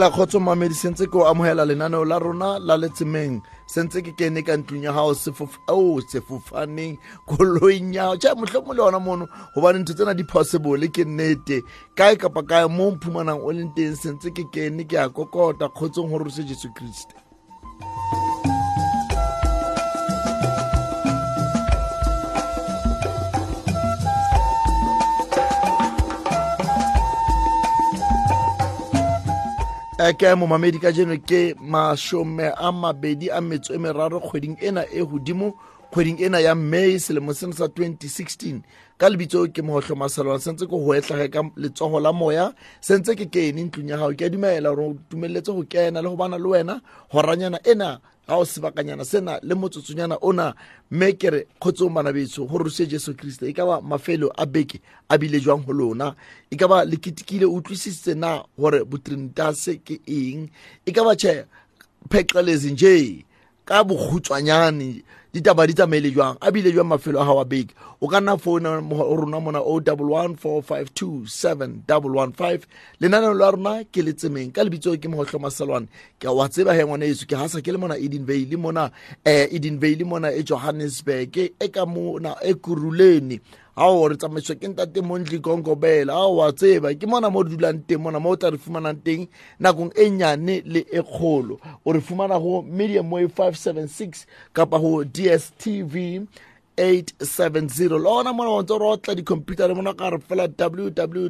hela kgotso mamedi sentse ke o amogela lenaneo la rona la letsemeng sentse ke kene ka ntlong ya gago o sefofaneng koloing ya ja motlho mo le ona mono gobane ntho tsena di-possible ke nnete. Kae kapa kae mo mphumanang o leng teng sentse ke kene ke ya kokota kgotsong gore se jesu kriste ke momamedi ka jeno ke masome a mabedi a metso e meraro kgweding ena e godimo kgweding ena ya may selemo sena sa 2016 ka lebitso ke mogotlho masalwana sentse ke go etlhage ka letsogo la moya sentse ke ke ene ntlong ya gago ke a dumela gore o dumeletse go kena le go bana le wena goranyana ena ga o sebakanyana sena le motsotsonyana ona mme ke re kgotsong bana betso go ruse jesu kriste. E ka ba mafelo a beke a bile jwang go lona? E ka ba le ketekile o utlwisisitse na gore botrinitase ke eng? E ka ba tšhe pheqelezi nje ka bokhutswanyane ditaba di tsamaile jwang? A bile jwang mafelo a gago a beke? O ka nna founa rona mona o double one four five two seven double one five. Lenaneo la rona ke letsemeng ka lebitso ke mogotlho maselwane ke wa tseba he ngwana yeso ke gasa ke le mona eden vale mona um eden vale mona e johannesburg e ka mona e kuruleni. Ao re tsamaiswa ke ntate montli konkobela ao wa tseba ke mona mo re dulang teng mona mo o tla re fumanang teng nakong e nyane le e kgolo. O re fumana go medium way 576 kapa go dstv 870 le ona mona ontse re otla dicomputere mona ka re fela www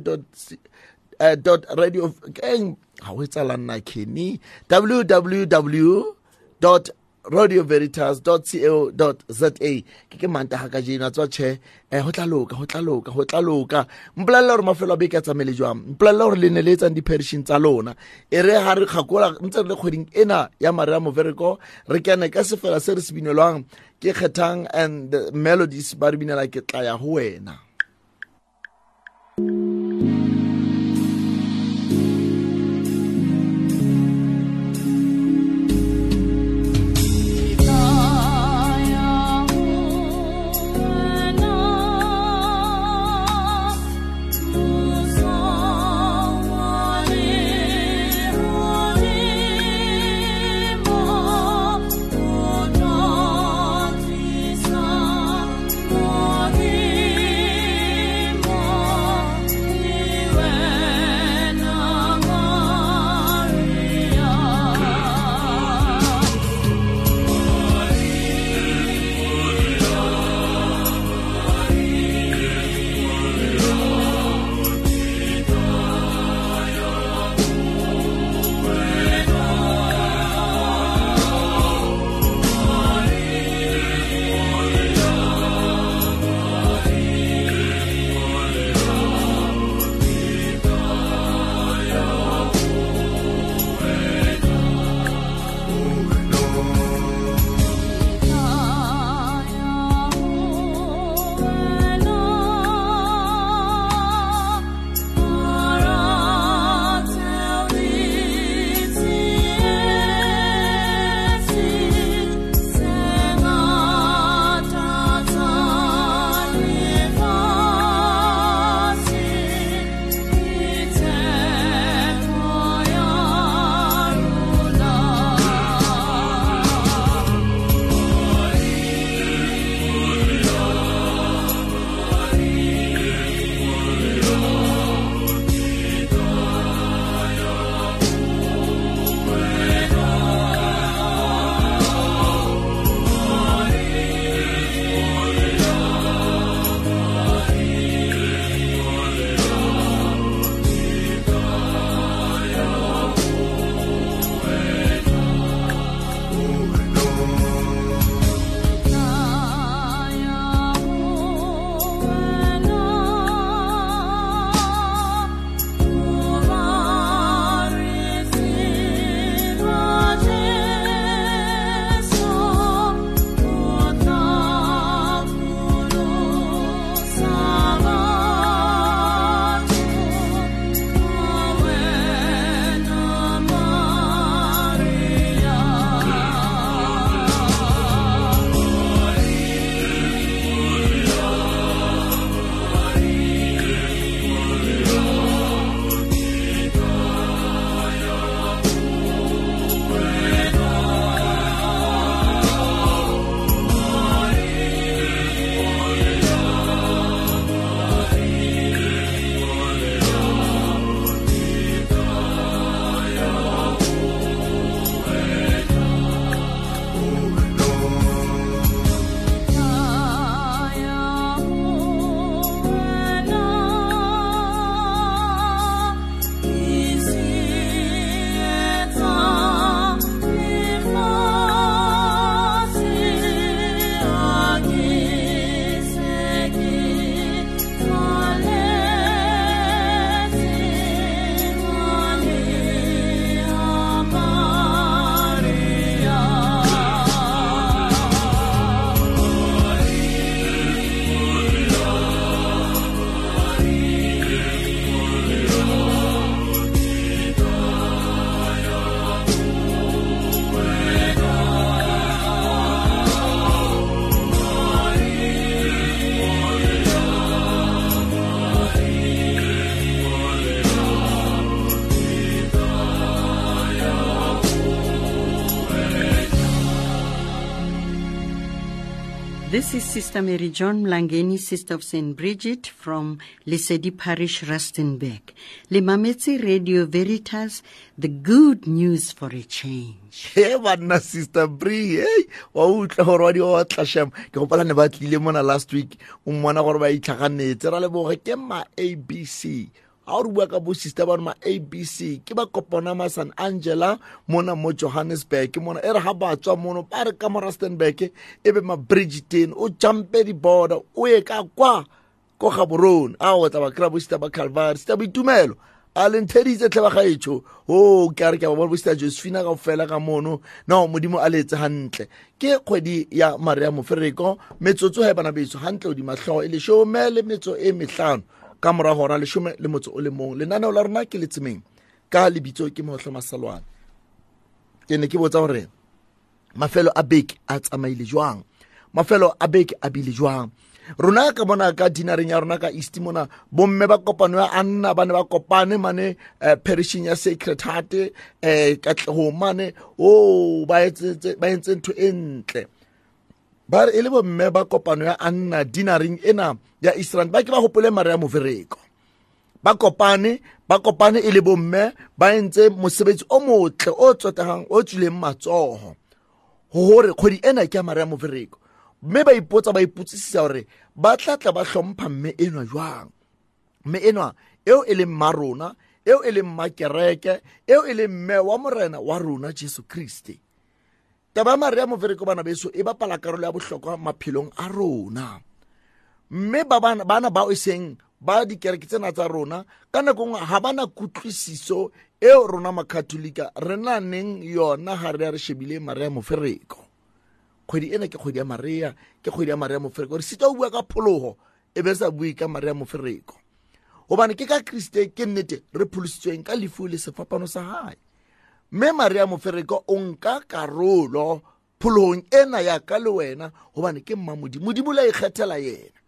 dot radio keng ga o e tsala nna kenny? Www dot radio veritas co za. Ke ke mantaga ka jeno a tswa tšhe um go tla loka go tla loka go tla loka. Mpolelela gore mafelo a beke a tsamaele jwang? Mpolelela gore le ne le etsang di-perishon tsa lona. E re ga re kgakola ntse re le kgweding ena ya mare ya movereko re kene ka sefela se re se binelwang ke kgethang and the melodies ba re binela ke tla ya go wena This is Sister Mary John Mlangeni, Sister of St. Bridget from Lesedi Parish, Rustenburg. Limametsi Radio Veritas, the good news for a change. he banna sister bree hey wa utlwa gore wa di wa tlasham ke gopala last week o mmona gore ba itlhaganetse ra leboge abc ga o re bua ka bo sister ba ma abc ke ba kopana ma san angela mona mo johannesburg. Mona e re ga ba tswa mono ba re ka mo rustenburg e be ma bridgeton o jumpe di-border o ye ka kwa ko gaborone. A o tla ba kry-a bo sister ba calvary. Sister boitumelo. A lentheditse tlhe ba gaetsho o ke a re ke a ba bona bosita josephina ka fela ka mono. No modimo a letse gantle ke kgwedi ya maria mofereko metsotso ga e bana beso gantle o dimatlhogo e lesome le metso e metlhano ka morago gora lesome le motso o le mong. Lenaneo la rona ke letsemeng ka lebitso ke motlho masalwane. Ke ne ke botsa gore mafelo a beke a tsamaile jwang? Mafelo a beke a bile jwang? Rona ka bona ka dinareng ya rona ka east mona bomme ba kopano ya anna ba ne ba kopane mane uh, perishing ya sacred heart um katlego mane o ba entse ntho e ntle ba re e le bomme ba kopano ya anna dinareng ena ya israel ba ke ba gopole mare ya mofereko. Ba kopane ba kopane e le bomme ba entse mosebetsi o motle o tsotegang o tswileng matsogo gore kgwedi ena ke ya mare ya mofereko. Mme ba ipotsa ba ipotsisisa gore ba tlatla ba hlompha mme enwa jwang? Mme enwa eo e leng mma rona eo e leng mmakereke eo e leng mme wa morena wa rona jesu kriste taba ya mare ya mofereko bana beso e bapala karolo ya bohlokwa maphelong a rona. Mme bana bao e seng ba dikereke tsena tsa rona ka nako ngwe ga bana kutlwisiso eo rona makatholika re na neng yona ga re ya re shebile mare ya mofereko. Kgwedi ena ke kgwedi ya maria ke kgwedi ya maria mofereko. Re sita o bua ka phologo e be sa bue ka maria mofereko. Gobane ke ka kriste ke nnete re pholositsweng ka lefu le sefapano sa gae mme maria mofereko o nka karolo phologong ena ya ka le wena gobane ke mmamodimo. Modimo la ikgethela yena.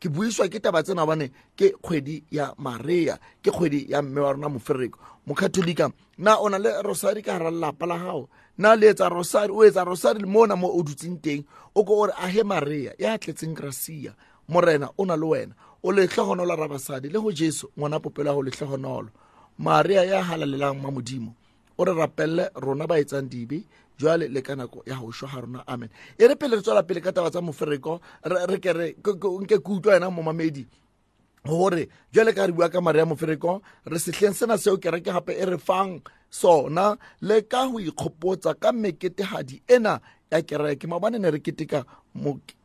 Ke buiswa ke taba tsena gobane ke kgwedi ya maria ke kgwedi ya mme wa rona mofereko. Mokatholika na o na le rosari ka gara lelapa la gago na le etsa rosari o etsa rosari mona mo o dutseng teng? O ko ore ahe maria ya tletseng gracia. Morena o na le wena. O letlhogonolo ra basadi le go jesu ngwana popelo ya go letlhogonolo maria ya halalelang ma modimo o re rapelle rona ba etsang dibe jwale le ka nako ya shwa ga rona. Amen. E re pele re tswela pele ka taba tsa mofereko re ke re nke ke utlwa ena momamedi gore jwale ka re bua ka mare ya mofereko re setlheng sena seo kereke gape e re fang sona le ka go ikgopotsa ka meketehadi ena ya kereke. Maobane ne re keteka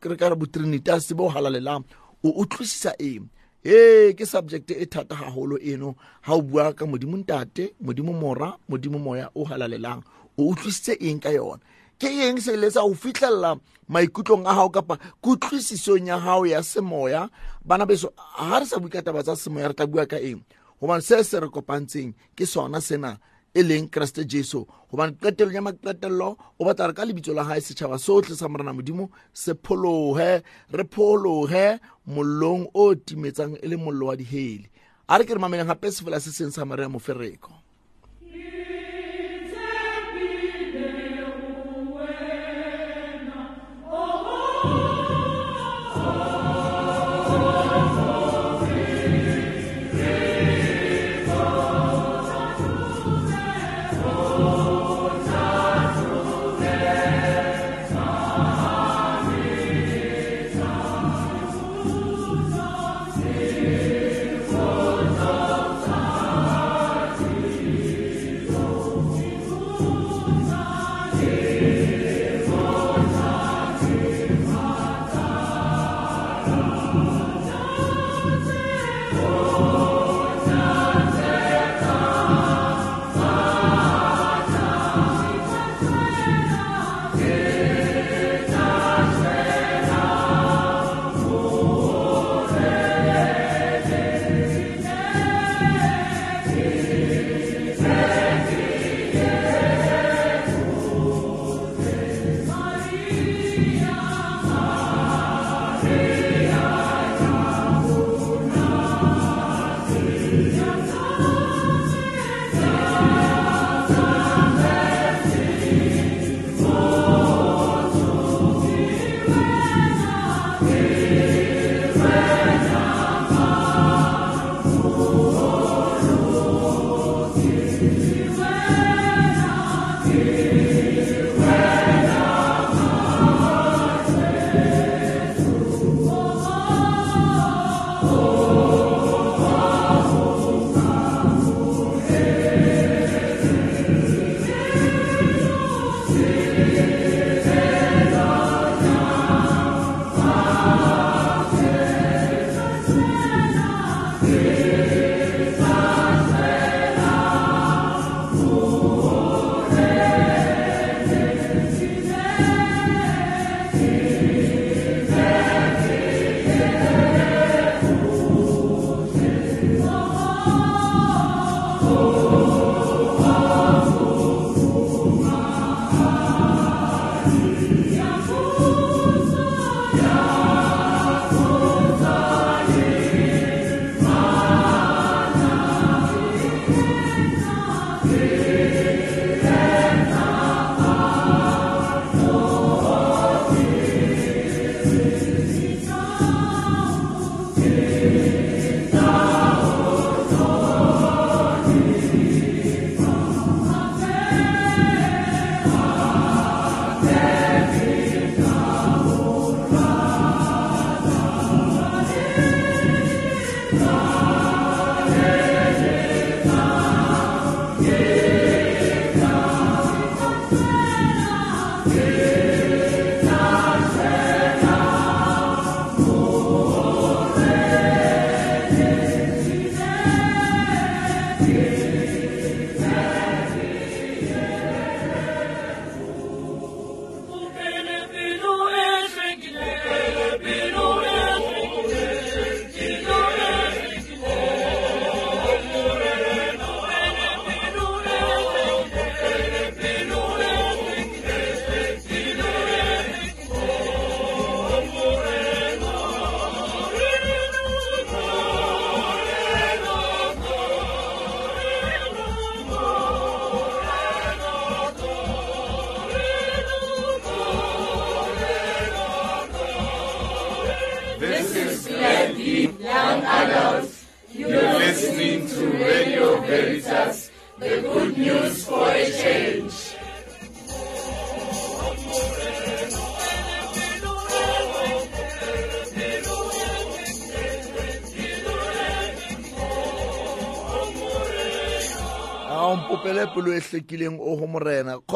re ka re botrinitas bo halalelang o utlwisisa eng ee ke subject e thata gagolo eno. Ga o bua ka modimo ntate modimo mora modimo moya o halalelang. O utlwisitse eng ka yona? Ke eng se ile sa go fitlhelela maikutlong a gago kapa kutlwisisong ya gago ya semoya? Bana beso ga re sa bue ka taba tsa semoya re tla bua ka eng? Gobane se se re kopantseng ke sona sena e leng keresete jesu. Gobane qetelong ya maqetelelo o batla re ka lebitso la gae setšhaba sotlhe sa morena modimo se phologe re phologe mollong o timetsang e le mollo wa diheli. A re ke re mameleng gape sefela se seng sa maria mofereko.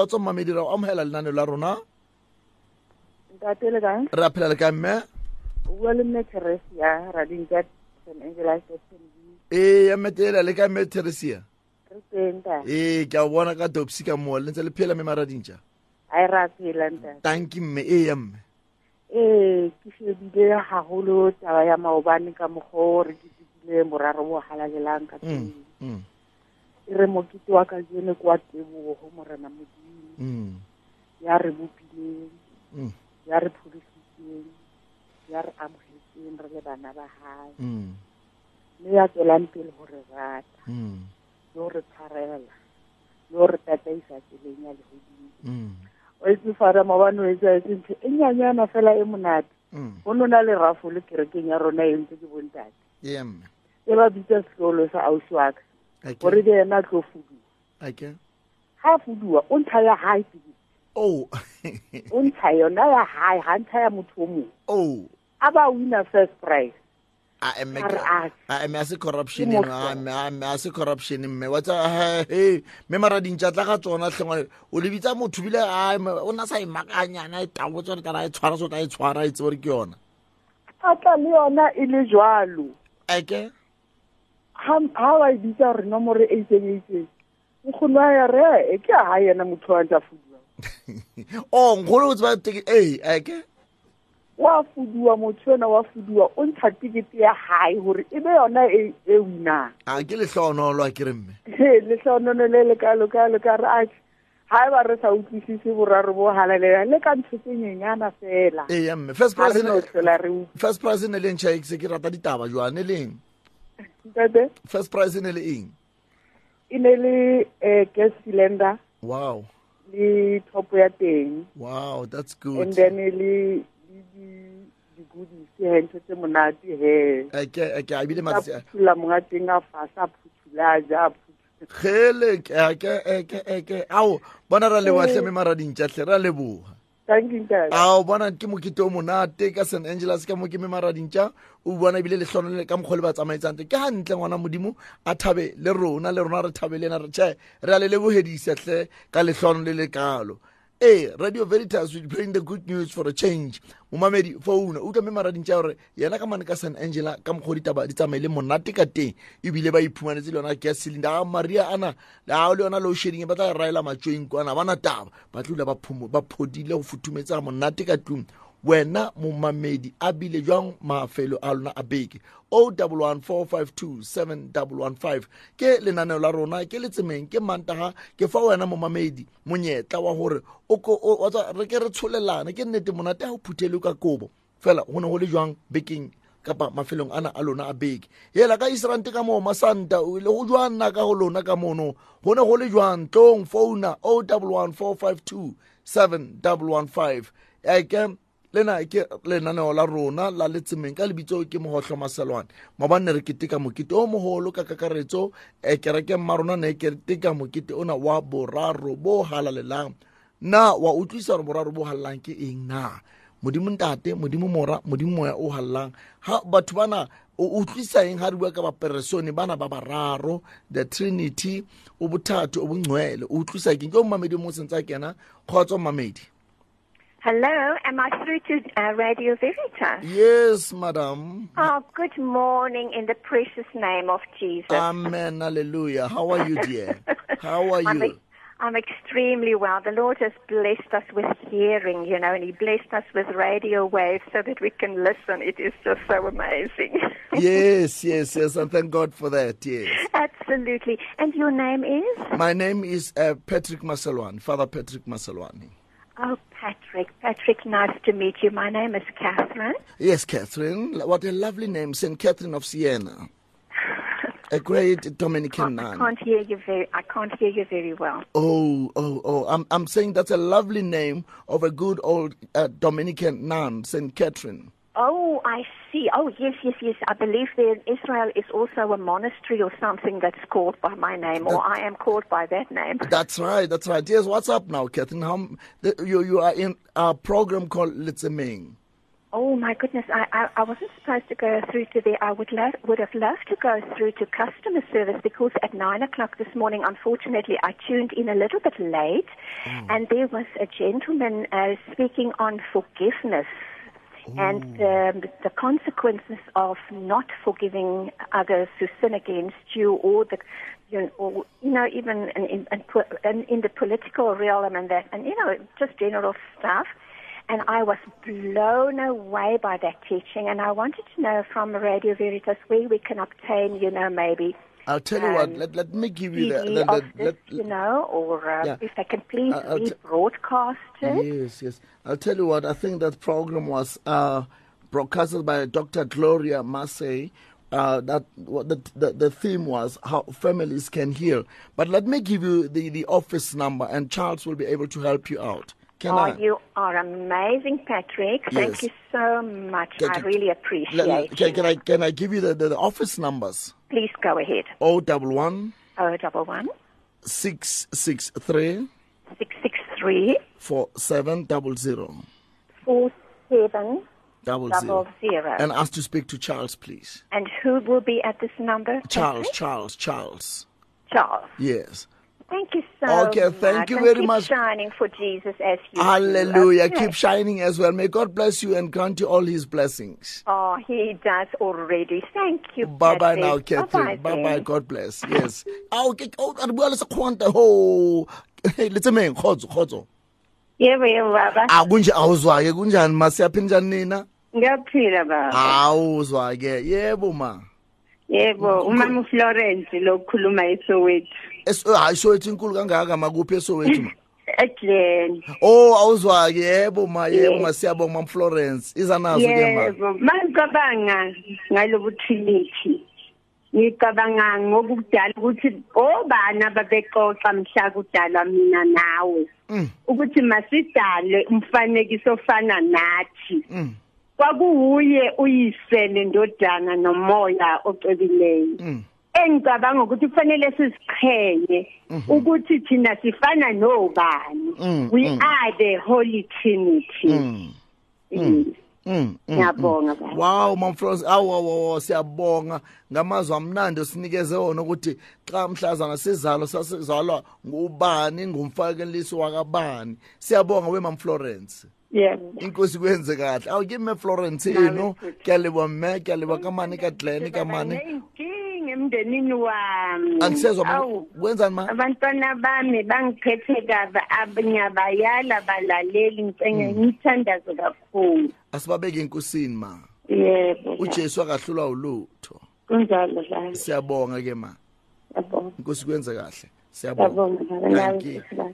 Kgotsa mamedi ra amogela lenane la rona ntate le kae re a phela le ka mme bua le mme teresia radinka st angela fnb ee ya mmeteela le ka mme re ta ee ke a bona ka dopsi ka moa le ntse le phela mme maradintša a e ra phela ntate tanki mme ee ya mme ee ke shebile haholo taba ya maobane ka mokgwa o re ke tsebile moraro bo halalelang ka Mm, teng mm, e re mokete wa ka jene ke wa tebogo morena modimo. Mm, ya re bopileng. Mm, ya re phodisitseng ya re amogetseng re le bana ba gae mm, mme ya tswelang pele go re rata. Mm, le go re tshwarela le go re tataisa tseleng ya legodimo o itse fara maobane o etsa etse ntho e nyanyana fela e monate. Go nona le rafo le kerekeng ya rona e ntse ke bontate ee e ba bitsa setlolo sa ausi wa ka gore le ena tlo fuduwa. Ha fuduwa o ntsha ya hae tekete oh. O ntsha yona ya hae ha ntsha ya motho o mongwe oh. A ba winner first prize. Mme a se corruption mme a se corruption mme. Wa tsa he mme maradintša tla ga tsona hlengwa o le bitsa motho bile a o na sa imakanyana e tabotse gore kana e tshwara so ta e tshwara e tse gore ke yona. A tla le yona e le jwalo. Eke ha ha wa e bitsa gore nomoro e itseng e itseng nkgono a ya re e ke a yena motho wa ntsa fuduwa o nkgolo o tseba teke ee eke. Wa fuduwa motho ena wa fuduwa o ntsha tikete ya hae gore e be yona e e winang a ke letlhoonolo a kere mme. He letlhonono le le kalo kalo ka re a ha e ba re sa utlwisise boraro bo halalela le ka ntho tse nyenyana fela. Ee ya mme. First ga prize ne- re e le ntšha ke rata ditaba jwane leng ntate first prize e ne le eng e ne le um gas cylinder. Wow. Le thopo ya teng. Wow that's and good then le le di- di-goodies he ntho tse monate he. Phuthula monga teng a fasa phuthula a ja a phuthula. Gele eke eke eke. Ao bona ra leboatlhe mme maradintšatlhe ra leboga bona ke mokete o monate ka st angeles ka mo ke me maradintša o bona ebile letlhono le ka mokgwa le ba tsamaetsang te ke gantle ngwana modimo a thabe le rona le rona re thabe le ena re tšhe re a le lebogedisatlhe ka letlhono le le kalo ee radio veritas we playing the good news for a change. Momamedi founa utlwa mme maradintša gore yena ka mane ka st angela ka mokgwa ditaba di tsamaile monate ka teng. Ebile ba iphumanetse le yona gas cylinder a maria ana le ao le yona low shedding ba tla raela matsoeng kwana bana taba. Ba ba phumo- ba phodile go futhumetsega monate ka tlung wena momamedi a bile jwang mafelo a lona a beke. O double one four five two seven double one five. Ke lenaneo la rona ke letsemeng ke mantaga ke fa wena momamedi monyetla wa gore re ke re tsholelane ke nnete monate a o phuthele ka kobo. Fela go ne go le jwang bekeng kapa mafelong ana a lona a beke? Hela ka iserante ka moo masanta le go jwa nna ka go lona ka mono. Go ne go le jwang? Tlong founa o double one four five two seven double one five. Eke lena ke lenaneo la rona la letsemeng ka lebitso ke mogotlho maselwane. Mabanne re keteka mokete o mogolo ka kakaretso e kerekeng ma rona ne keteka mokete ona wa boraro bo halalelang. Na wa utlwisa gore boraro bo halelang ke eng na? Modimo ntate modimo mora modimo moya o halelang ha batho bana o utlwisa eng ha re bua ka baperesone bana ba bararo the trinity o bothati o bongcwele o utlwisa keng ke o mmamedi mo sentse a kena kgotsa mmamedi Hello, am I through to uh, Radio Veritas? yes madam Oh, good morning in the precious name of Jesus. amen hallelujah how are you dear how are I'm, you I'm extremely well. The Lord has blessed us with hearing, you know, and He blessed us with radio waves so that we can listen. It is just so amazing. yes yes yes and thank god for that yes Absolutely. And your name is? my name is uh, patrick maselwane father patrick maselwane Oh, Patrick. Patrick, nice to meet you. My name is Catherine. Yes, Catherine. What a lovely name, St. Catherine of Siena. A great Dominican I nun. can't hear you very. I can't hear you very well. Oh, oh, oh. I'm, I'm saying that's a lovely name of a good old uh, Dominican nun, St. Catherine. Oh, I see. Oh, yes, yes, yes. I believe there in Israel is also a monastery or something that's called by my name, or I am called by that name. That's right. That's right. Yes. What's up now, Catherine? How the, you you are in a program called Litzeming. Oh my goodness! I, I I wasn't supposed to go through to there. I would love would have loved to go through to customer service because at nine o'clock this morning, unfortunately, I tuned in a little bit late, and there was a gentleman uh, speaking on forgiveness. And um, the consequences of not forgiving others who sin against you, or the, you know, or, you know even in, in, in, po- in, in the political realm and that, and you know, just general stuff. And I was blown away by that teaching, and I wanted to know from Radio Veritas where we can obtain, you know, maybe I'll tell you what. Um, Let let me give you the, CD the, of the this, let, you know, or uh, Yeah. if they can please I- I'll rebroadcast it. Yes, yes. I'll tell you what, I think that program was uh, broadcasted by Dr. Gloria Massey. Uh, that what the, the the theme was how families can heal. But let me give you the, the office number, and Charles will be able to help you out. Can Oh, I? you are amazing, Patrick. Yes. Thank you so much. Can- I really appreciate it. can, can I can I give you the, the, the office numbers? Please go ahead. O double one Oh, double one six six three six six three four seven double zero four seven double double zero. zero. And ask to speak to Charles, please. And who will be at this number? Charles? Charles, Charles. Charles. Yes. Thank you so Okay, much. thank you and very keep much. shining for Jesus as you do, Hallelujah. okay? Keep shining as well. May God bless you and grant you all his blessings. Oh, he does already. Thank you. Bye bye now. Catherine. Bye bye. God bless. Yes. Ah, okay. Oh, re bua le sekgonta ho. Hey, let's meng khotso khotso. yebo yebo baba Ah kunje awuzwa ke kunjani masiyaphini njani nina? ngiyaphila baba Awuzwa ke. Yebo ma. Yebo umama uFlorence lokukhuluma eSoweto Es hayi sowethi inkulu kangaka makuphi esowethu ma. eGlen Oh awuzwa yebo ma yebo ma siyabonga mam Florence. Iza nazo ke ma. yebo mangicabanga ngalobu trinity ngicabanga ngokudala ukuthi obani ababexoxa mhla kudala mina nawe Mm. ukuthi masidale umfanekiso ofana nathi Mm. Kwakuwuye uyise nendodana nomoya ocwebileyo Mm. engicabanga ukuthi kufanele siziqhenye ukuthi thina sifana nobani. Mhm, we mhm. are the holy trinity. Mm. Mm. mm, ngiyabonga baba. Wow Mom Florence awu siyabonga. Ngamazwi amnandi osinikeze wona ukuthi xa mhlazana sizalo sasizalwa ngubani ngumfakeliso wakabani. Siyabonga we Mom Florence. Yebo. Inkosi kwenze kahle. Awu kimi Florence Nawe ino futhi. kyalebwa mme kyalebwa kamani ka Glen kamani? inkinga emndenini wami. Angisezwa Awu, kwenzani ma? Abantwana bami bangiphethe kabi abanyabayala balaleli ngicenge Mm. ngithandaze kakhulu. Asibabeke inkosini ma? Yebo. uJesu akahlulwa ulutho. Kunjalo la siyabonga ke ma. Yabonga inkosi kwenze kahle.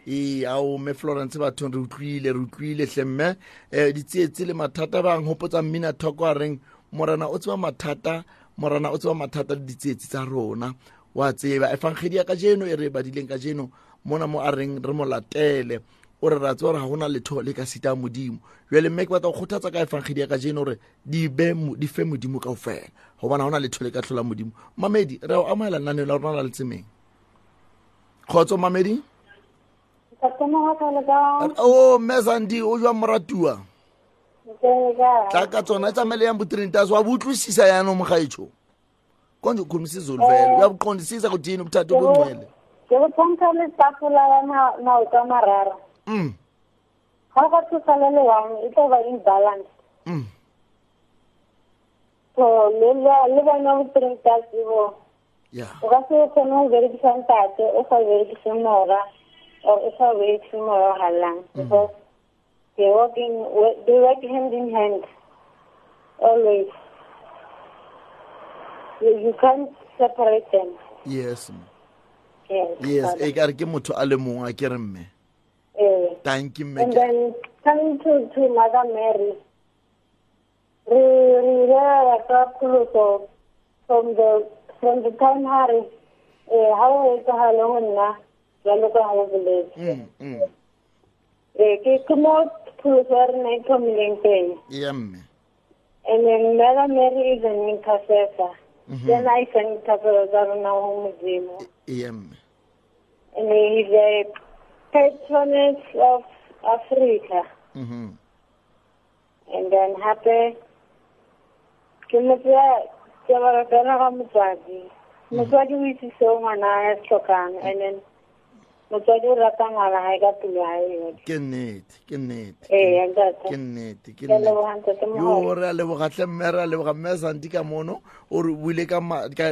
Ee ao mme florence bathong re utlwile re utlwile hle mme. Um ditsietsi le mathata ba nghopotsa mmina thoko a reng morena o tseba mathata morena o tseba mathata le ditsietsi tsa rona. Wa tseba efangedi ya ka jeno e re badileng ka jeno mona mo a reng re mo latele. O re ra tseba gore ga gona letho le ka sita modimo. Jale mme ke batla go kgothatsa ka efangedi ya ka jeno gore di fe modimo kao fela gobana ga gona letho le ka tlhola modimo. Mamedi re o amogela naneo la rona la letsemeng kgotso mamedi? O mme sandi o jwa moratiwa tla ka tsona e tsamele yang botrinitas wa boutlwisisa yanong mogaetsho konje ukhulumisisa eh. oluvele uyabuqondisisa kuthini ubuthatha obungcwele ndikuthankala itafula yanawukamarara um mm. ga kathi usalele one itova imbalance um mm. so le bona botrinitas ibo ukaseyofuna uberekisa ntate usaberekisa umora or usaberekisa umora ohalang because they working they work hand in hand always you, can't separate them yes yes yes e ka re ke motho a le mongwe a ke re mme thank you and then coming to to mother mary re re ya ka pholoso from the from the Time Harris eh, haweka lona jalo ka halobeletse eh ke komo pulver na iphumileng teng yeah and then Mother Mary is an intercessor then I can cover that on our home demo yeah and he's a patroness of Africa mm -hmm. and then happy ke mo Siyabarabana ka muzwadi. Muzwadi wisi se umana ya e chokan. And e then muzwadi urata ngala haika e tuliayi yote. Ke nnete, ke nnete. Eh, ya gata. Ke nnete, ke nnete. Ya leboga ntate mo. Yo ore a leboga tle mmere a leboga mme Santi ka mono o re buile ka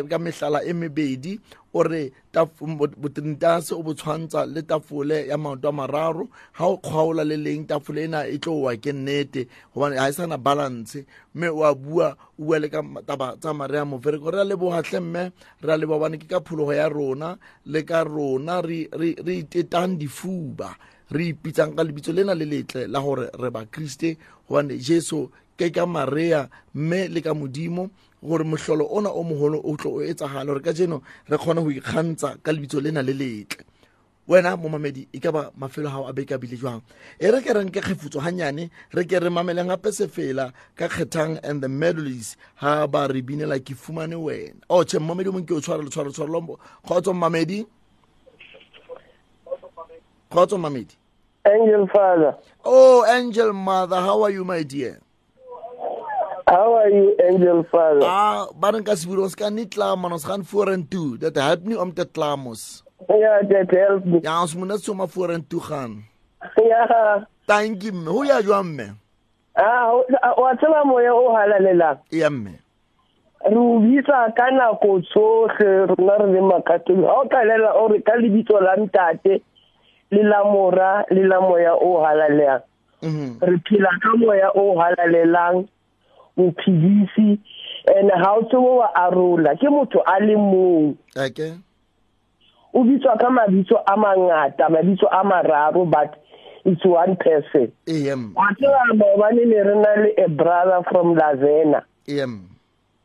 ka mehlala e mebedi o re taf- mo- botrinitase o bo tshwantsha le tafole ya maoto a mararo. Ga o kgaola le leng tafole ena e tlo wa ke nnete gobane ga e sana balance. Mme wa bua o bua le ka ma- taba tsa maria mofereko re a lebogatlhe mme re a leboga bane ke ka phologo ya rona le ka rona re re- re itetang difuba. Re ipitsang ka lebitso lena le letle la gore re ba kriste gobane jesu ke ka maria mme le ka modimo gore mohlolo ona o mogolo o tlo o etsagale gore ka jeno re kgone go ikgantsha ka lebitso lena le letle. Wena momamedi e ka ba mafelo a gago a beke a bile jwang? E re ke renke kgefutso gannyane re ke re mameleng gape sefela ka kgethang and the medleys ga ba re binela ke fumane wena. Oh, o che mmamedi mong ke o tshwara letshwaro letshwaro lombo. Kgotso mmamedi? Kgotso mmamedi? Angel Father, Oh, Angel Mother, how are you, my dear? How are you, angel father? Ah, baran kasbiro skan ni tlamanos kan four and two. That help nie om te tlamos. Yeah, that help me. Ja, ons moet net sommer four and two gaan. Yeah. Thank you. Hoe ja jou amme? Ah, wa tsela moya o halalela. Yeah, mme. re o bitsa ka nako tsotlhe rona re le makatoli Ha o tlalela re ka lebitso la ntate le la mora le la moya o halalelang mhm. re phila ka moya o halalelang bophedisi and ga o tsebo wa arola ke motho a le mong Okay. o bitswa ka mabitso a mangata mabitso a mararo but it's one person Em. wa tseba maobane ne re na le a brother from lavena Em.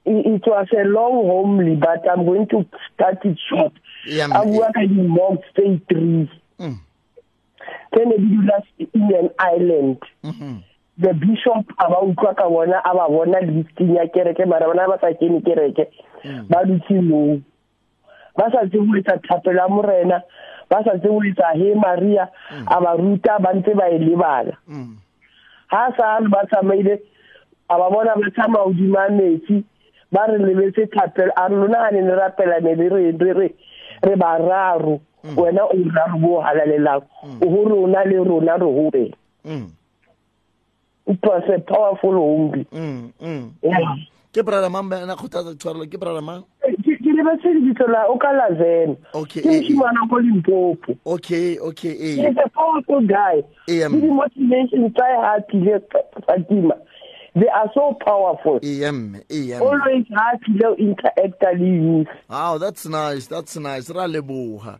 it it was a long homely but i'm going to start it short Yeah, a bua ka di-mog state trees Mm. ke ne di dula in an island Mhm. The bishop a ba utlwa ka bona a ba bona listing ya kereke mara bona ba sa kene kereke. Ba dutse moo. Ba sa tse go etsa thapelo ya morena ba sa tse go etsa he maria a ba ruta ba ntse ba e lebala. Mm. ha sa re ba tsamaile a ba bona ba tsamaya hodima metsi ba re lebetse thapelo a re lona ga ne le rapelane le re re re re bararo. Wena o raro bo halalelang. O go rona le rona re gopela Mm. It was a powerful homely Mm. Mm. Yeah. Ke brother mang ba na khothatsa tshwarelo ke brother mang? ke ke lebetse lebitso la o ka lazena Okay, ke eh, eh. moshimana ko limpopo Okay, okay, eh. he's a powerful guy Eh, le di-motivation tsa e ha tlile fatima they are so powerful Em. Em. always ha tlile o interacta le youth Wow, that's nice. That's nice. Ra leboga.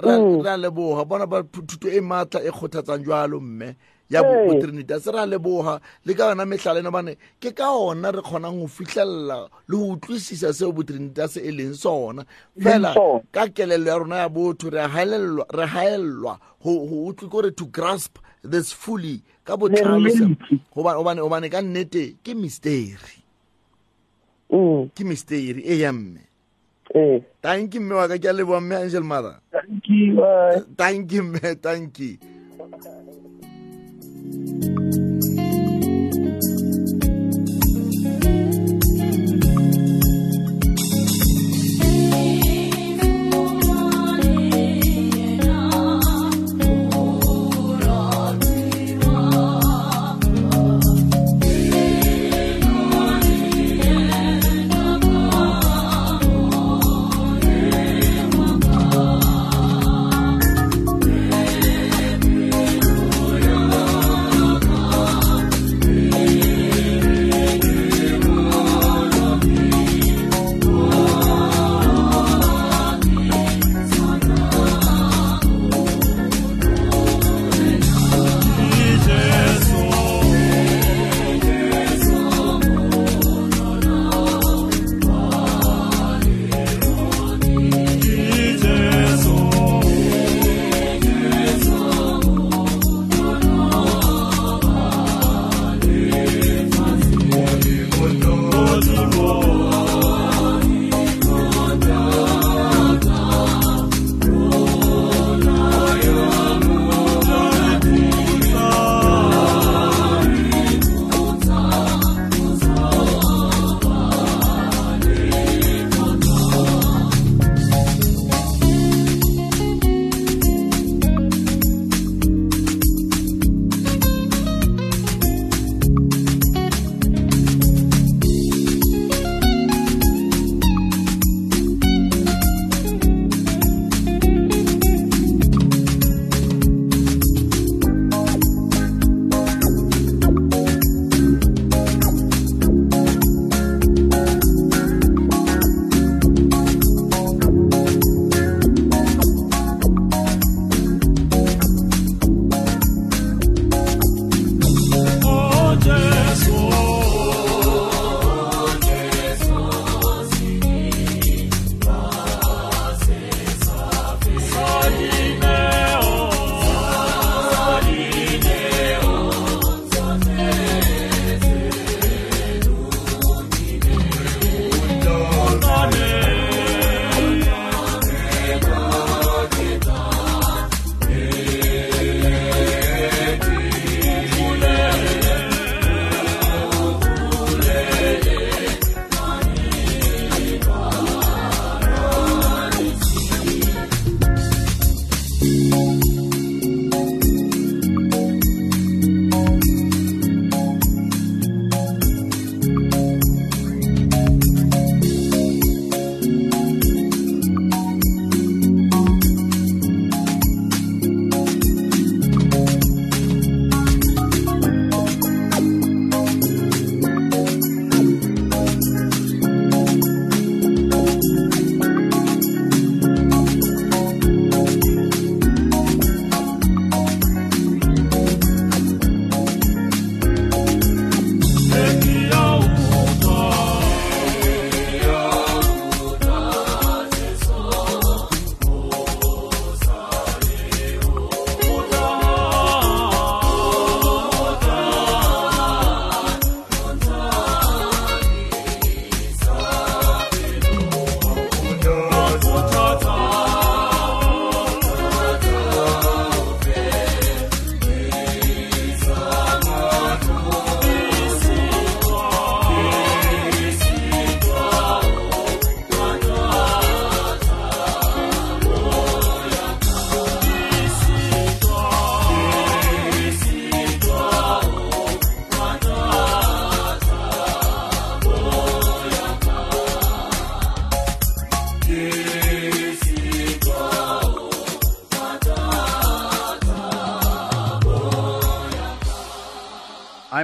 Ra Mm. ra leboga. Bona ba thuto e matla e kgothatsang jwalo mme. Ya Ee. bo Trinity. Se ra leboga le ka yona mehlala ena bane ke ka ona re kgonang go fihlella le go utlwisisa seo bo Trinity se e leng sona. Fela ka kelello ya rona ya botho re re haellwa ho ho kore to grasp this fully ka botlalo se- reality. hobane hobane hobane ka nnete ke mystery. Mm, Ke mystery e ya mme. eh. Thank you mme wa ka ke a leboga mme Angel Mother. Thank you. Thank you. Thank you.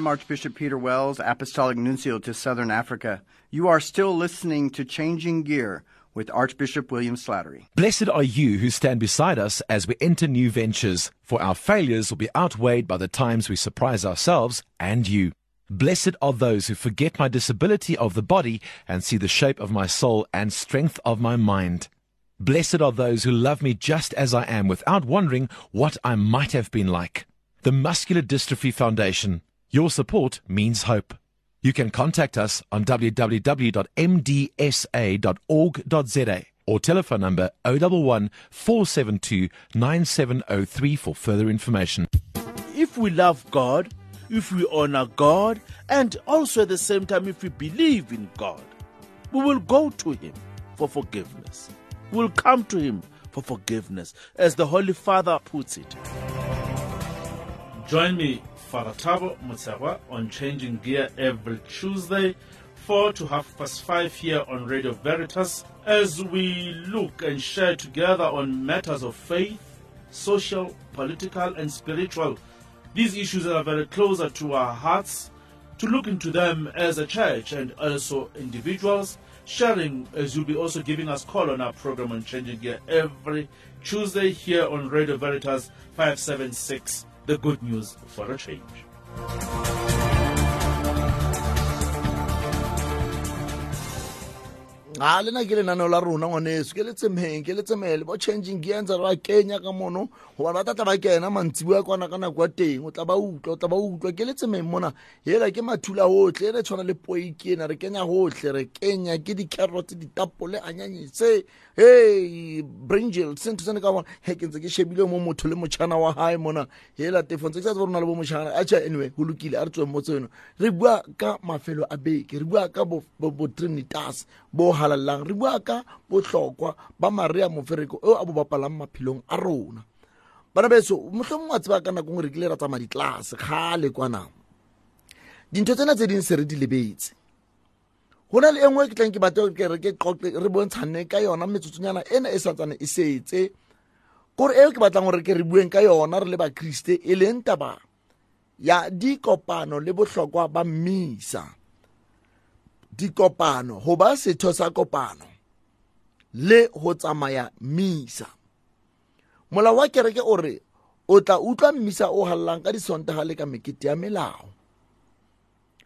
Archbishop Peter Wells, Apostolic Nuncio to Southern Africa. You are still listening to Changing Gear with Archbishop William Slattery. Blessed are you who stand beside us as we enter new ventures, for our failures will be outweighed by the times we surprise ourselves and you. Blessed are those who forget my disability of the body and see the shape of my soul and strength of my mind. Blessed are those who love me just as I am without wondering what I might have been like. The Muscular Dystrophy Foundation. Your support means hope. You can contact us on www.mdsa.org.za or telephone number 011 472 9703 for further information. if we love God, if we honor God, and also at the same time, if we believe in God, we will go to Him for forgiveness. We'll come to Him for forgiveness, as the Holy Father puts it. Join me, Father Tabo Mutsaba, on Changing Gear every Tuesday, 4 to half past 5 here on Radio Veritas, as we look and share together on matters of faith, social, political, and spiritual. These issues are very closer to our hearts, to look into them as a church and also individuals, sharing as you'll be also giving us call on our program on Changing Gear every Tuesday here on Radio Veritas 576, the good news for a change. Ga lena ke lenaneo la rona ngwaneso. Ke letsemeng ke letsemele bo changing gear ntse re ba kenya ka mono. Gobane ba tlatla ba kena mantsibua kwana ka nako ya teng. O tla ba utlwa o tla ba utlwa. Ke letsemeng mona. Hela ke mathula gotlhe e re tshwana le poiki ena re kenya gotlhe re kenya ke di-carrot ditapole anyanyese hey bringel sentho se ne ka bona. He ke ntse ke shebile mo motho le motšhana wa gae mona. Hela tefo ntse ke sa tse rona le bo motšhana acha anyway go lokile. A re tsweng mo tseno re bua ka mafelo a beke. Re bua ka bo- bo bo trinitas bo halalang re bua ka botlhokwa ba maria mofereko eo a bo bapalang maphelong a rona. Bana beso mohlomong wa tseba ka nako ngwe re kile ra tsamaya ditlelase kgale kwana. Dintho tsena tse dingwe se re di lebetse. Go na le e nngwe ke tlang ke batla re bontshane ka yona metsotsonyana ena e santsane e setse. Kore eo ke batlang gore ke re bueng ka yona re le bakriste e leng taba ya dikopano le botlhokwa ba mmisa dikopano go ba setho sa kopano le go tsamaya mmisa molao wa kereke o re o tla utlwa mmisa o hallang ka disontaga le ka mekete ya melao.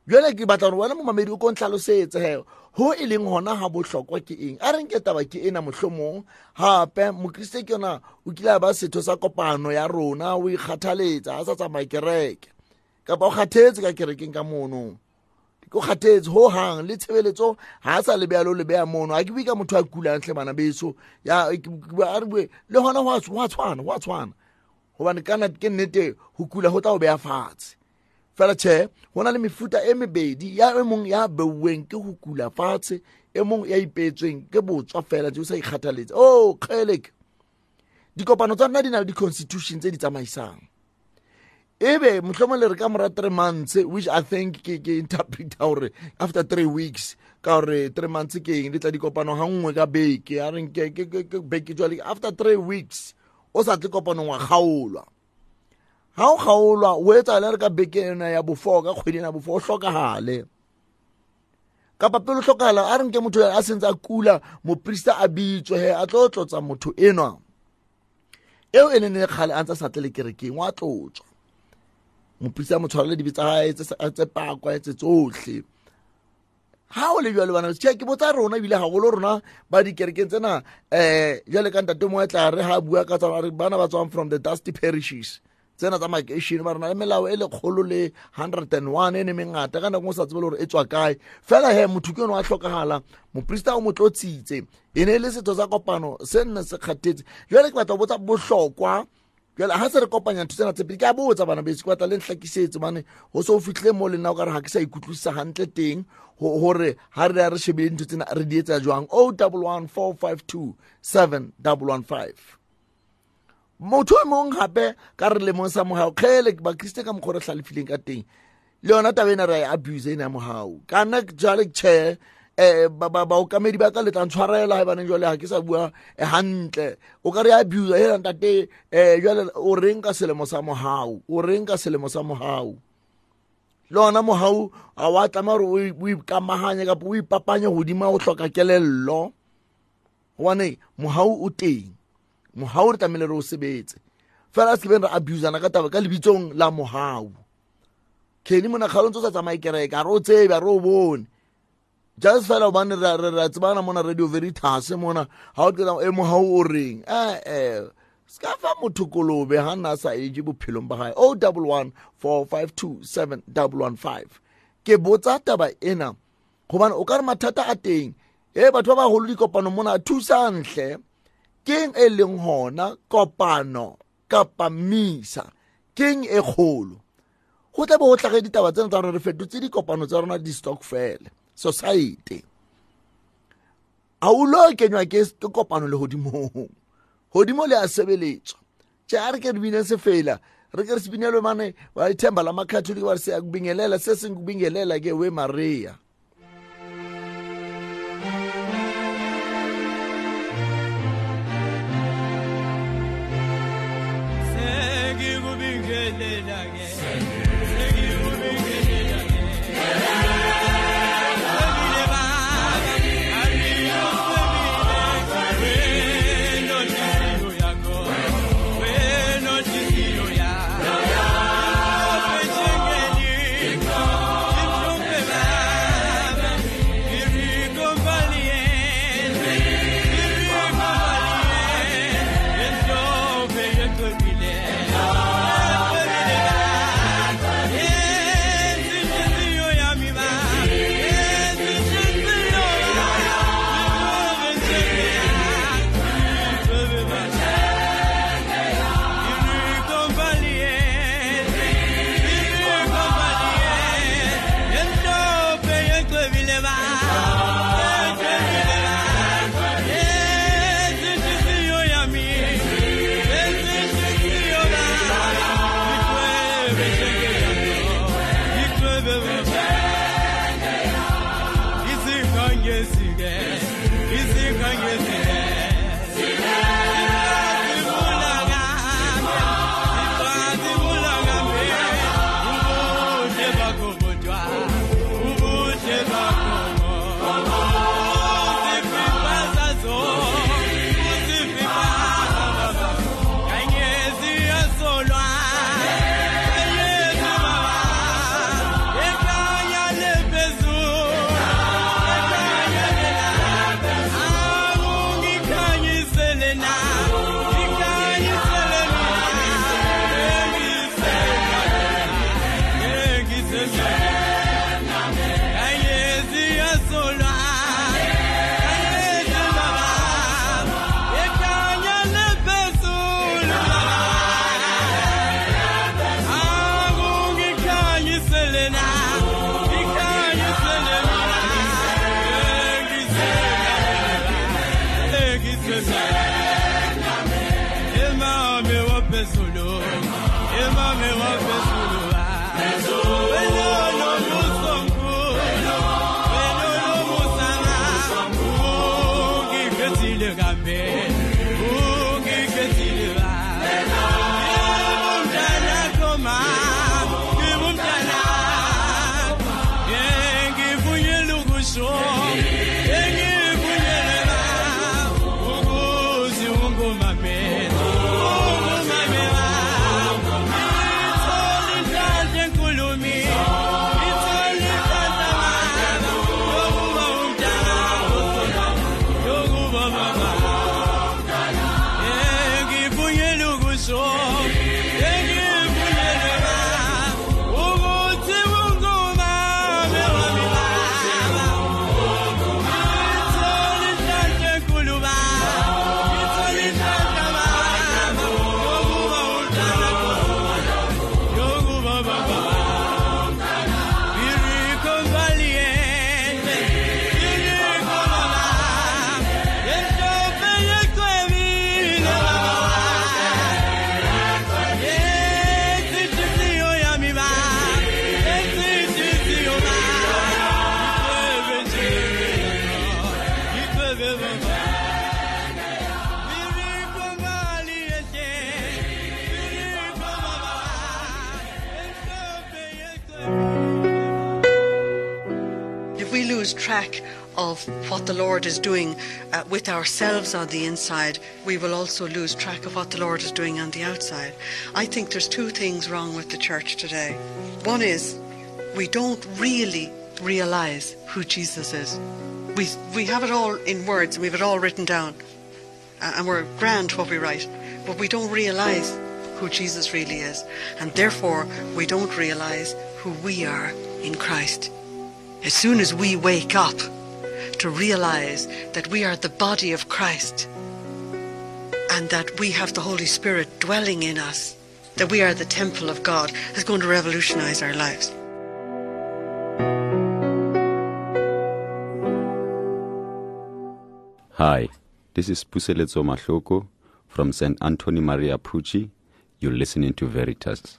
Bjale ke batla gore wena momamedi o ko ntlhalosetse he ho e leng gona ga bohlokwa ke eng? A renke taba ke ena mohlomong? Gape mokriste ke yona o kile a ba setho sa kopano ya rona o ikgathaletsa a sa tsamaya kereke. Kapa o kgathetse ka kerekeng ka mono. O kgathetse ho hang le tshebeletso ha a sa le beya lo le beya mono. Ha ke bue ka motho a kulang hle bana beso. Ya ke bua- a re bue le hona ho a tsh- ho a tshwana ho a tshwana. Gobane kana ke nnete ho kula ho tla o beya fatshe. Fela tjhe go na le mefuta e mebedi ya e mong ya beuweng ke go kula fatshe e mong ya ipeetsweng ke botswa fela tse o sa ikgathaletse o kgelek dikopano tsa rona di na le di-constitution tse di tsamaisang. Ebe mohlomong le re ka mora three months which i think ke ke interpreta gore after three weeks ka gore three months ke eng le tla dikopano ga nngwe ka beke. A reng ke ke- ke- ke beke jwale after three weeks o sa tle kopanong wa kgaolwa. Ga o kgaolwa o etsa le re ka beke ena ya bofo ka kgwedi ena ya bofo o hlokagale kapa pele o hlokagala a renke motho a sentse a kula moprista a bitswe he a tlo tlotsa motho enwa. Eo e nene kgale a ntse a sa tle le kerekeng wa tlotswa moprista a mo tshwarele dibe tsa gae tse sa- tse pakwa tse tsotlhe ha o le bjale bana tšhe ke botsa rona ebile gagolo rona ba dikerekeng tsena um jale ka ntate mo tla re ga bua ka tsona re bana ba tswang from the dusty parishes. Tsena tsa makeišene ba rena le melao e lekgolo le hundred and one e ne mengata. Ka nako o sa tsebe le gore e tswa kae. Fela he motho ke yone wa tlhokagala moprista o mo tlotsitse. E ne e le setho sa kopano se nne se kgathetse. Jale ke batla go botsa bohlokwa jale ga se re kopanya ntho tsena tsepedi ke a botsa bana bese ke batla le ntlhakisetse ba ne go se o fitlhile mo le nna o ka re ga ke sa ikutlwisisa gantle teng hore ga re ya re shebile ntho tsena re di etsa jwang? o double one four five two seven double one five. Motho o mongwe gape ka re lemong sa mogao kgele bakriste ka mokgwa re hlalefileng ka teng le yona taba ena re a e abuse ena ya mogao kana jale tšhe um baokamedi ba ka le tla ntshwarela ga baneng jale ga ke sa bua eh, hantle. O ka re abuse hela ntate um jale o reng ka selemo sa mogao o reng ka selemo sa mogao le ona mohau a wa tlama gore o ikamaganye kapa o ipapanye godimo go tlhoka kelello. Gobane mohau o teng mohau re tlamehile re o sebetse. Fela se kebeng re abusana ka taba ka lebitsong la mohau. Kene mona kgalo ntse o sa tsamaye kereke a re o tsebe a re o bone. Just fela obane ra tsebana mona radio veritas mona. Ga o kena e mohau o reng ee se ka fa motho kolobe ga nna a sa etse bophelong ba gae o double one four five two seven double one five. Ke botsa taba ena gobane o ka re mathata a teng. E batho ba bagolo dikopano mona thusantle keng e leng gona kopano kapa mmisa. Keng e kgolo? Go tla be go tlhage ditaba tsena tsa gore re fetotse dikopano tsa rona di-stockfele society. A o lo kenywa ke kopano le godimong godimo le a sebeletswa tše a re ke re bine se fela re ke re sebinelwe mane wa ithemba la makatholiki ba re se akubingelela se seng kubingelela ke we maria lose track of what the Lord is doing uh, with ourselves on the inside, we will also lose track of what the Lord is doing on the outside. I think there's two things wrong with the church today. One is we don't really realize who Jesus is. We, we have it all in words, and we have it all written down, uh, and we're grand what we write, but we don't realize who Jesus really is, and therefore we don't realize who we are in Christ. As soon as we wake up to realize that we are the body of Christ and that we have the Holy Spirit dwelling in us, that we are the temple of God, is going to revolutionize our lives. Hi, this is Puseletso Mahloko from St. Anthony Maria Pucci. You're listening to Veritas.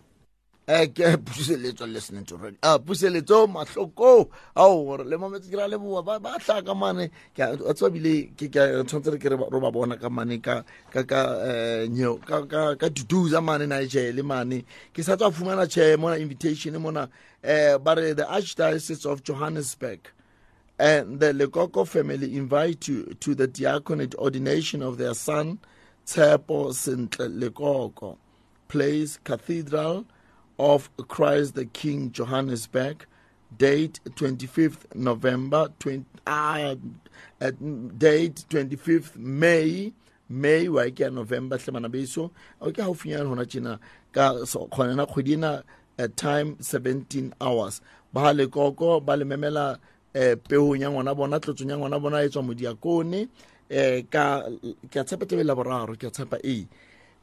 Eh ke puseletso listening to radio. Ah puseletso mahloko ao gore le mametse ke ra le boa ba tla ka mane. A tshwantse re ke ba- bona ka mane ka eh nyo ka ka duduza mane na le mane. Ke sa tswa fumana che mona invitation mona eh ba re the archdiocese of Johannesburg and the Lekoko family invite you to the diaconate ordination of their son Tshepo Sentle Lekoko. Place Cathedral of Christ the King, Johannesburg, date 25th November, 20, uh, uh, date 25th May, May wa ke November hle bana beso o ke haufinyana hona tjena ka so- khona na kgwedi at time 17 hours. Ba le koko ba le memela eh peong ya ngwana bona tlotsong ya ngwana bona e tswa modiakone. Eh ka ke a tshepa tebe la boraro ke a tshepa ee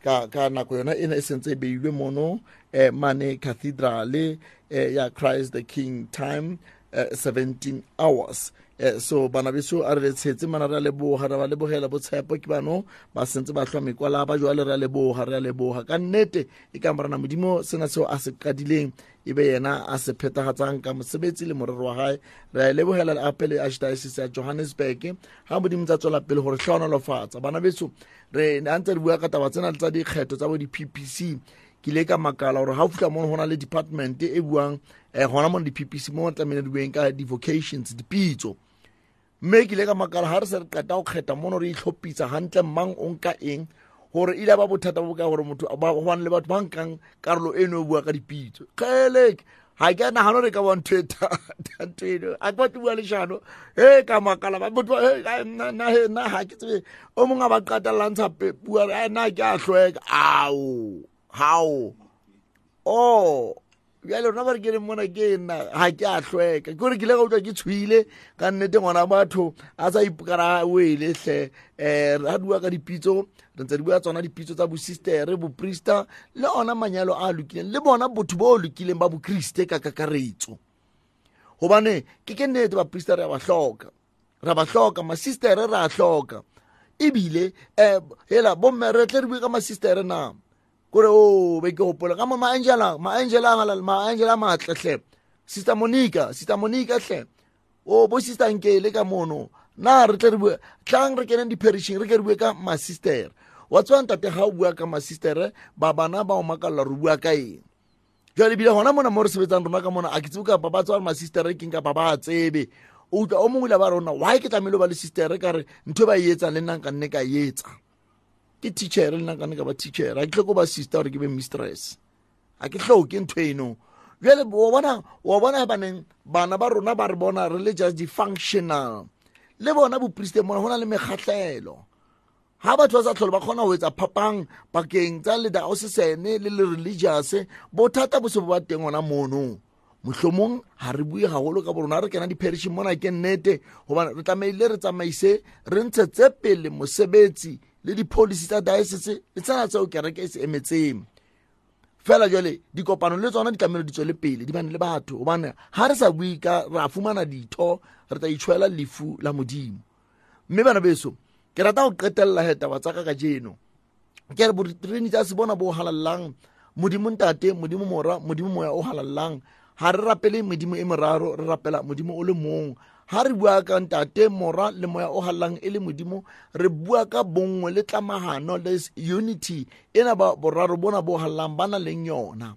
ka ka nako yona e ne e sentse e beilwe mono eh mane cathedrale eh, ya Christ the King time eh, 17 hours so bana beso a re letshetse mana re a leboga re ba lebogela botshepo ke bano ba sentse ba hlwa mekwala ba jwale re a leboga re a leboga ka nnete e ka morana modimo sena seo a se qadileng e be yena a se phethagatsang ka mosebetsi le morero wa gae re a lebogela le ape le archdiocese ya johannesburg ga modimo tsa tswela pele gore tlhonolofatsa bana beso re a ntse re bua ka taba tsena le tsa dikgetho tsa bo di-ppc ke ile ka makala gore ga o fitlha mono go na le department e buang um gona mo di-ppc mo tlamehile di bueng ka di-vocations dipitso mme ke ile ka makala ga re se re qeta go kgetha mono re itlhophisa gantle mang o nka eng gore ile ba bothata bo ka gore motho ba go bane le batho ba nkang karolo eno e bua ka dipitso. Kgeleke ga ke a nagano re ka ba ntho e thata eno. A ke batle bua lešano e ka makala ba motho ba, "Hey, ai, nna nna, he, nna ga ke tsebe. O mongwe a ba qatelelantsha bua re, "Ai, nna ke a tlhoeka ao how o bjale rona ba re ke reng mona ke nna ga ke a tlhweka ke gore ke ile ga utlwa ke tshwile ka nnete ngwana batho a sa ipokara oeletlhe um re a bua ka dipitso re ntse re bua tsona dipitso tsa bosistere boprista le ona manyalo a lokileng le bona botho bo lokileng ba bokriste ka kakaretso. Gobane ke ke nnete baprista re a ba hloka. Ra ba hloka masistere re a hloka. Ebile um hela bomme re tle re bue ka masistere na? Kore o be ke gopola ka mo maangela maangela maangela matle hle. Sister monica sister monica hle. O bo sister nkele ka mono. Na re tle re bue tlang re keneng di-perishing re ke re bue ka masistere wa tswang tate ga o bua ka masistere ba bana ba o makalla re bua ka eng? Jale ebile gona mona mo re sebetsang rona ka mona a ke tsebe kapa ba tswa le masistere keng kapa ba a tsebe. O utlwa o mongwe le ba rona why ke tlamehile o ba le sistere ka re ntho e ba e etsang le nnang ka nne ka e etsa ke teacher le nna ka ba teacher a ke tlhoko ba sister gore ke be mistress. A ke tlhoke ntho eno. Jale wa bona wa bona baneng bana ba rona ba re bona re le just di-functional. Le bona bopriste mona go na le mekgatlhelo ga batho ba sa tlhole ba kgona go etsa phapang pakeng tsa le daosesene le le religious bothata bo se bo ba teng gona mono. Mohlomong ga re bue gagolo ka borona re kena di-perishing mona ke nnete gobane re tlameile re tsamaise re ntshetse pele mosebetsi le di-policy tsa diocese le tsena tseo kereke e se emetseng. Fela jale dikopano le tsona di tlamehile di tswele pele di bane le batho. Gobane ga re sa bue ka ra fumana ditho re tla itshwela lefu la modimo. Mme bana beso ke rata go qetelela hetaba tsaka ka jeno ke re boretereni tsa se bona bo halalelang modimo ntate modimo mora modimo moya o halalelang ga re rapele modimo e meraro re rapela modimo o le mong ga re bua ka ntate mora le moya o halallang e le modimo re bua ka bongwe le tlamagano le unity ena ba boraro bona bo halallang ba na leng yona.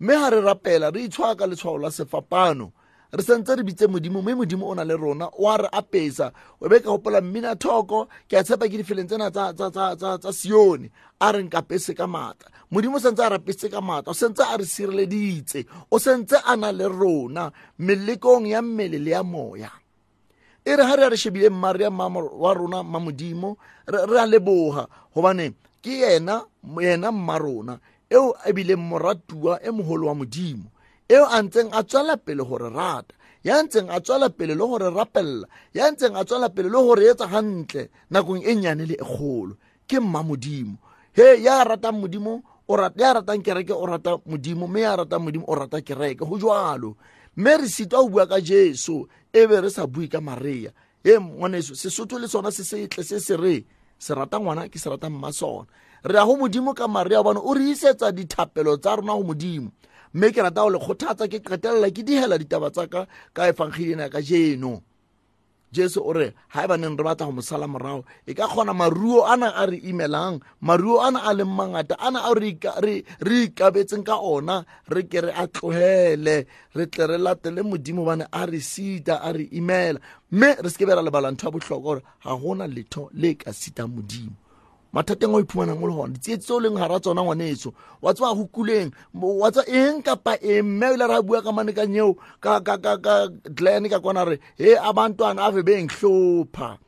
Mme ga re rapela re itshwara ka letshwao la sefapano. Re sentse re bitse modimo mme modimo o na le rona o a re apesa. O be ka gopola mmina thoko ke a tshepa ke difeleng tsena tsa- sione. A re nkapese ka maatla modimo o sentse a re apese ka maatla o sentse a re sireleditse o sentse a na le rona melekong ya mmele le ya moya e re ha re a re shebile maria ya wa rona ma modimo re a leboga gobane ke yena yena mma rona eo e bileng moratuwa e mogolo wa modimo eo a ntseng a tswela pele gore rata ya ntseng a tswela pele le gore rapelela ya ntseng a tswela pele le gore etsa gantle nakong e nnyane le e kgolo. Ke mma modimo. He ya ratang modimo ya ratang kereke o rata modimo mme ya ratang modimo o rata kereke. Go jalo mme re sitwa go bua ka jesu e be re sa bue ka maria. E ngwaneso sesotho le sona se setle se se re se rata ngwana ke se rata mma sona. Re ya go modimo ka maria obane o re isetsa dithapelo tsa rona go modimo. Mme ke rata go le kgothatsa ke qetelela ke digela ditaba tsa ka ya ka jeno jesu o re ga e baneng re batla go mo morago e ka kgona maruo ana a re imelang maruo ana a leng mangata ana a re ika- re re ikabetseng ka ona re ke re a tlogele re tle re latele modimo bane a re sita a re imela. Mme re se ke be ra lebala ntho ya botlhokwa gore ga gona letho le ka sitang modimo mathateng o iphumanang o le gona ditsietsi tse o leng gara tsona ngwaneso wa tseba go kuleng mo- wa tseba eng kapa eng? Mme ile ra bua ka manekanyeo ka ka ka ka glen ka kwana re he abantwana ave bengihlupha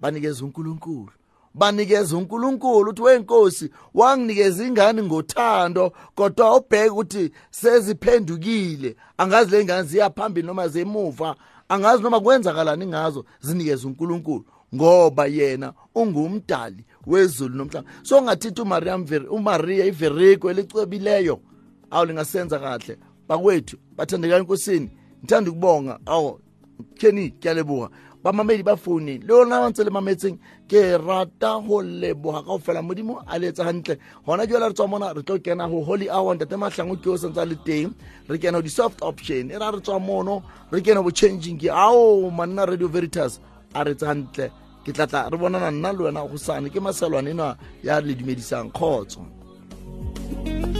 banikeza unkulunkulu. Banikeza unkulunkulu uthi wenkosi wanginikeza ingane ngothando kodwa ubheke ukuthi seziphendukile. Angazi le ngane ziya phambili noma zemuva angazi noma kwenzakalani ngazo. Zinikeza unkulunkulu. Ngoba yena ungumdali wezulu nomhlaba. So ngathithi umaria Mveri- umaria iveriko elicwebileyo awu lingasenza kahle. Bakwethu bathandekayo enkosini. Ngithanda ukubonga awu keni ke a leboga bamamedi ba founeng le ona ba ntse le mametseng ke rata go leboga ka go fela modimo a letsa gantle gona jala re tswa mona re tlo kena go holy hour ntate matlhango ke o santse a le teng. Re kena go di-soft option. E ra re tswa mono re kena go changing ke ao manna radio veritas. a re tsantle ke tlatla re bonana nna le wena go sane ke maselwane ena ya le dumedisang khotso thank you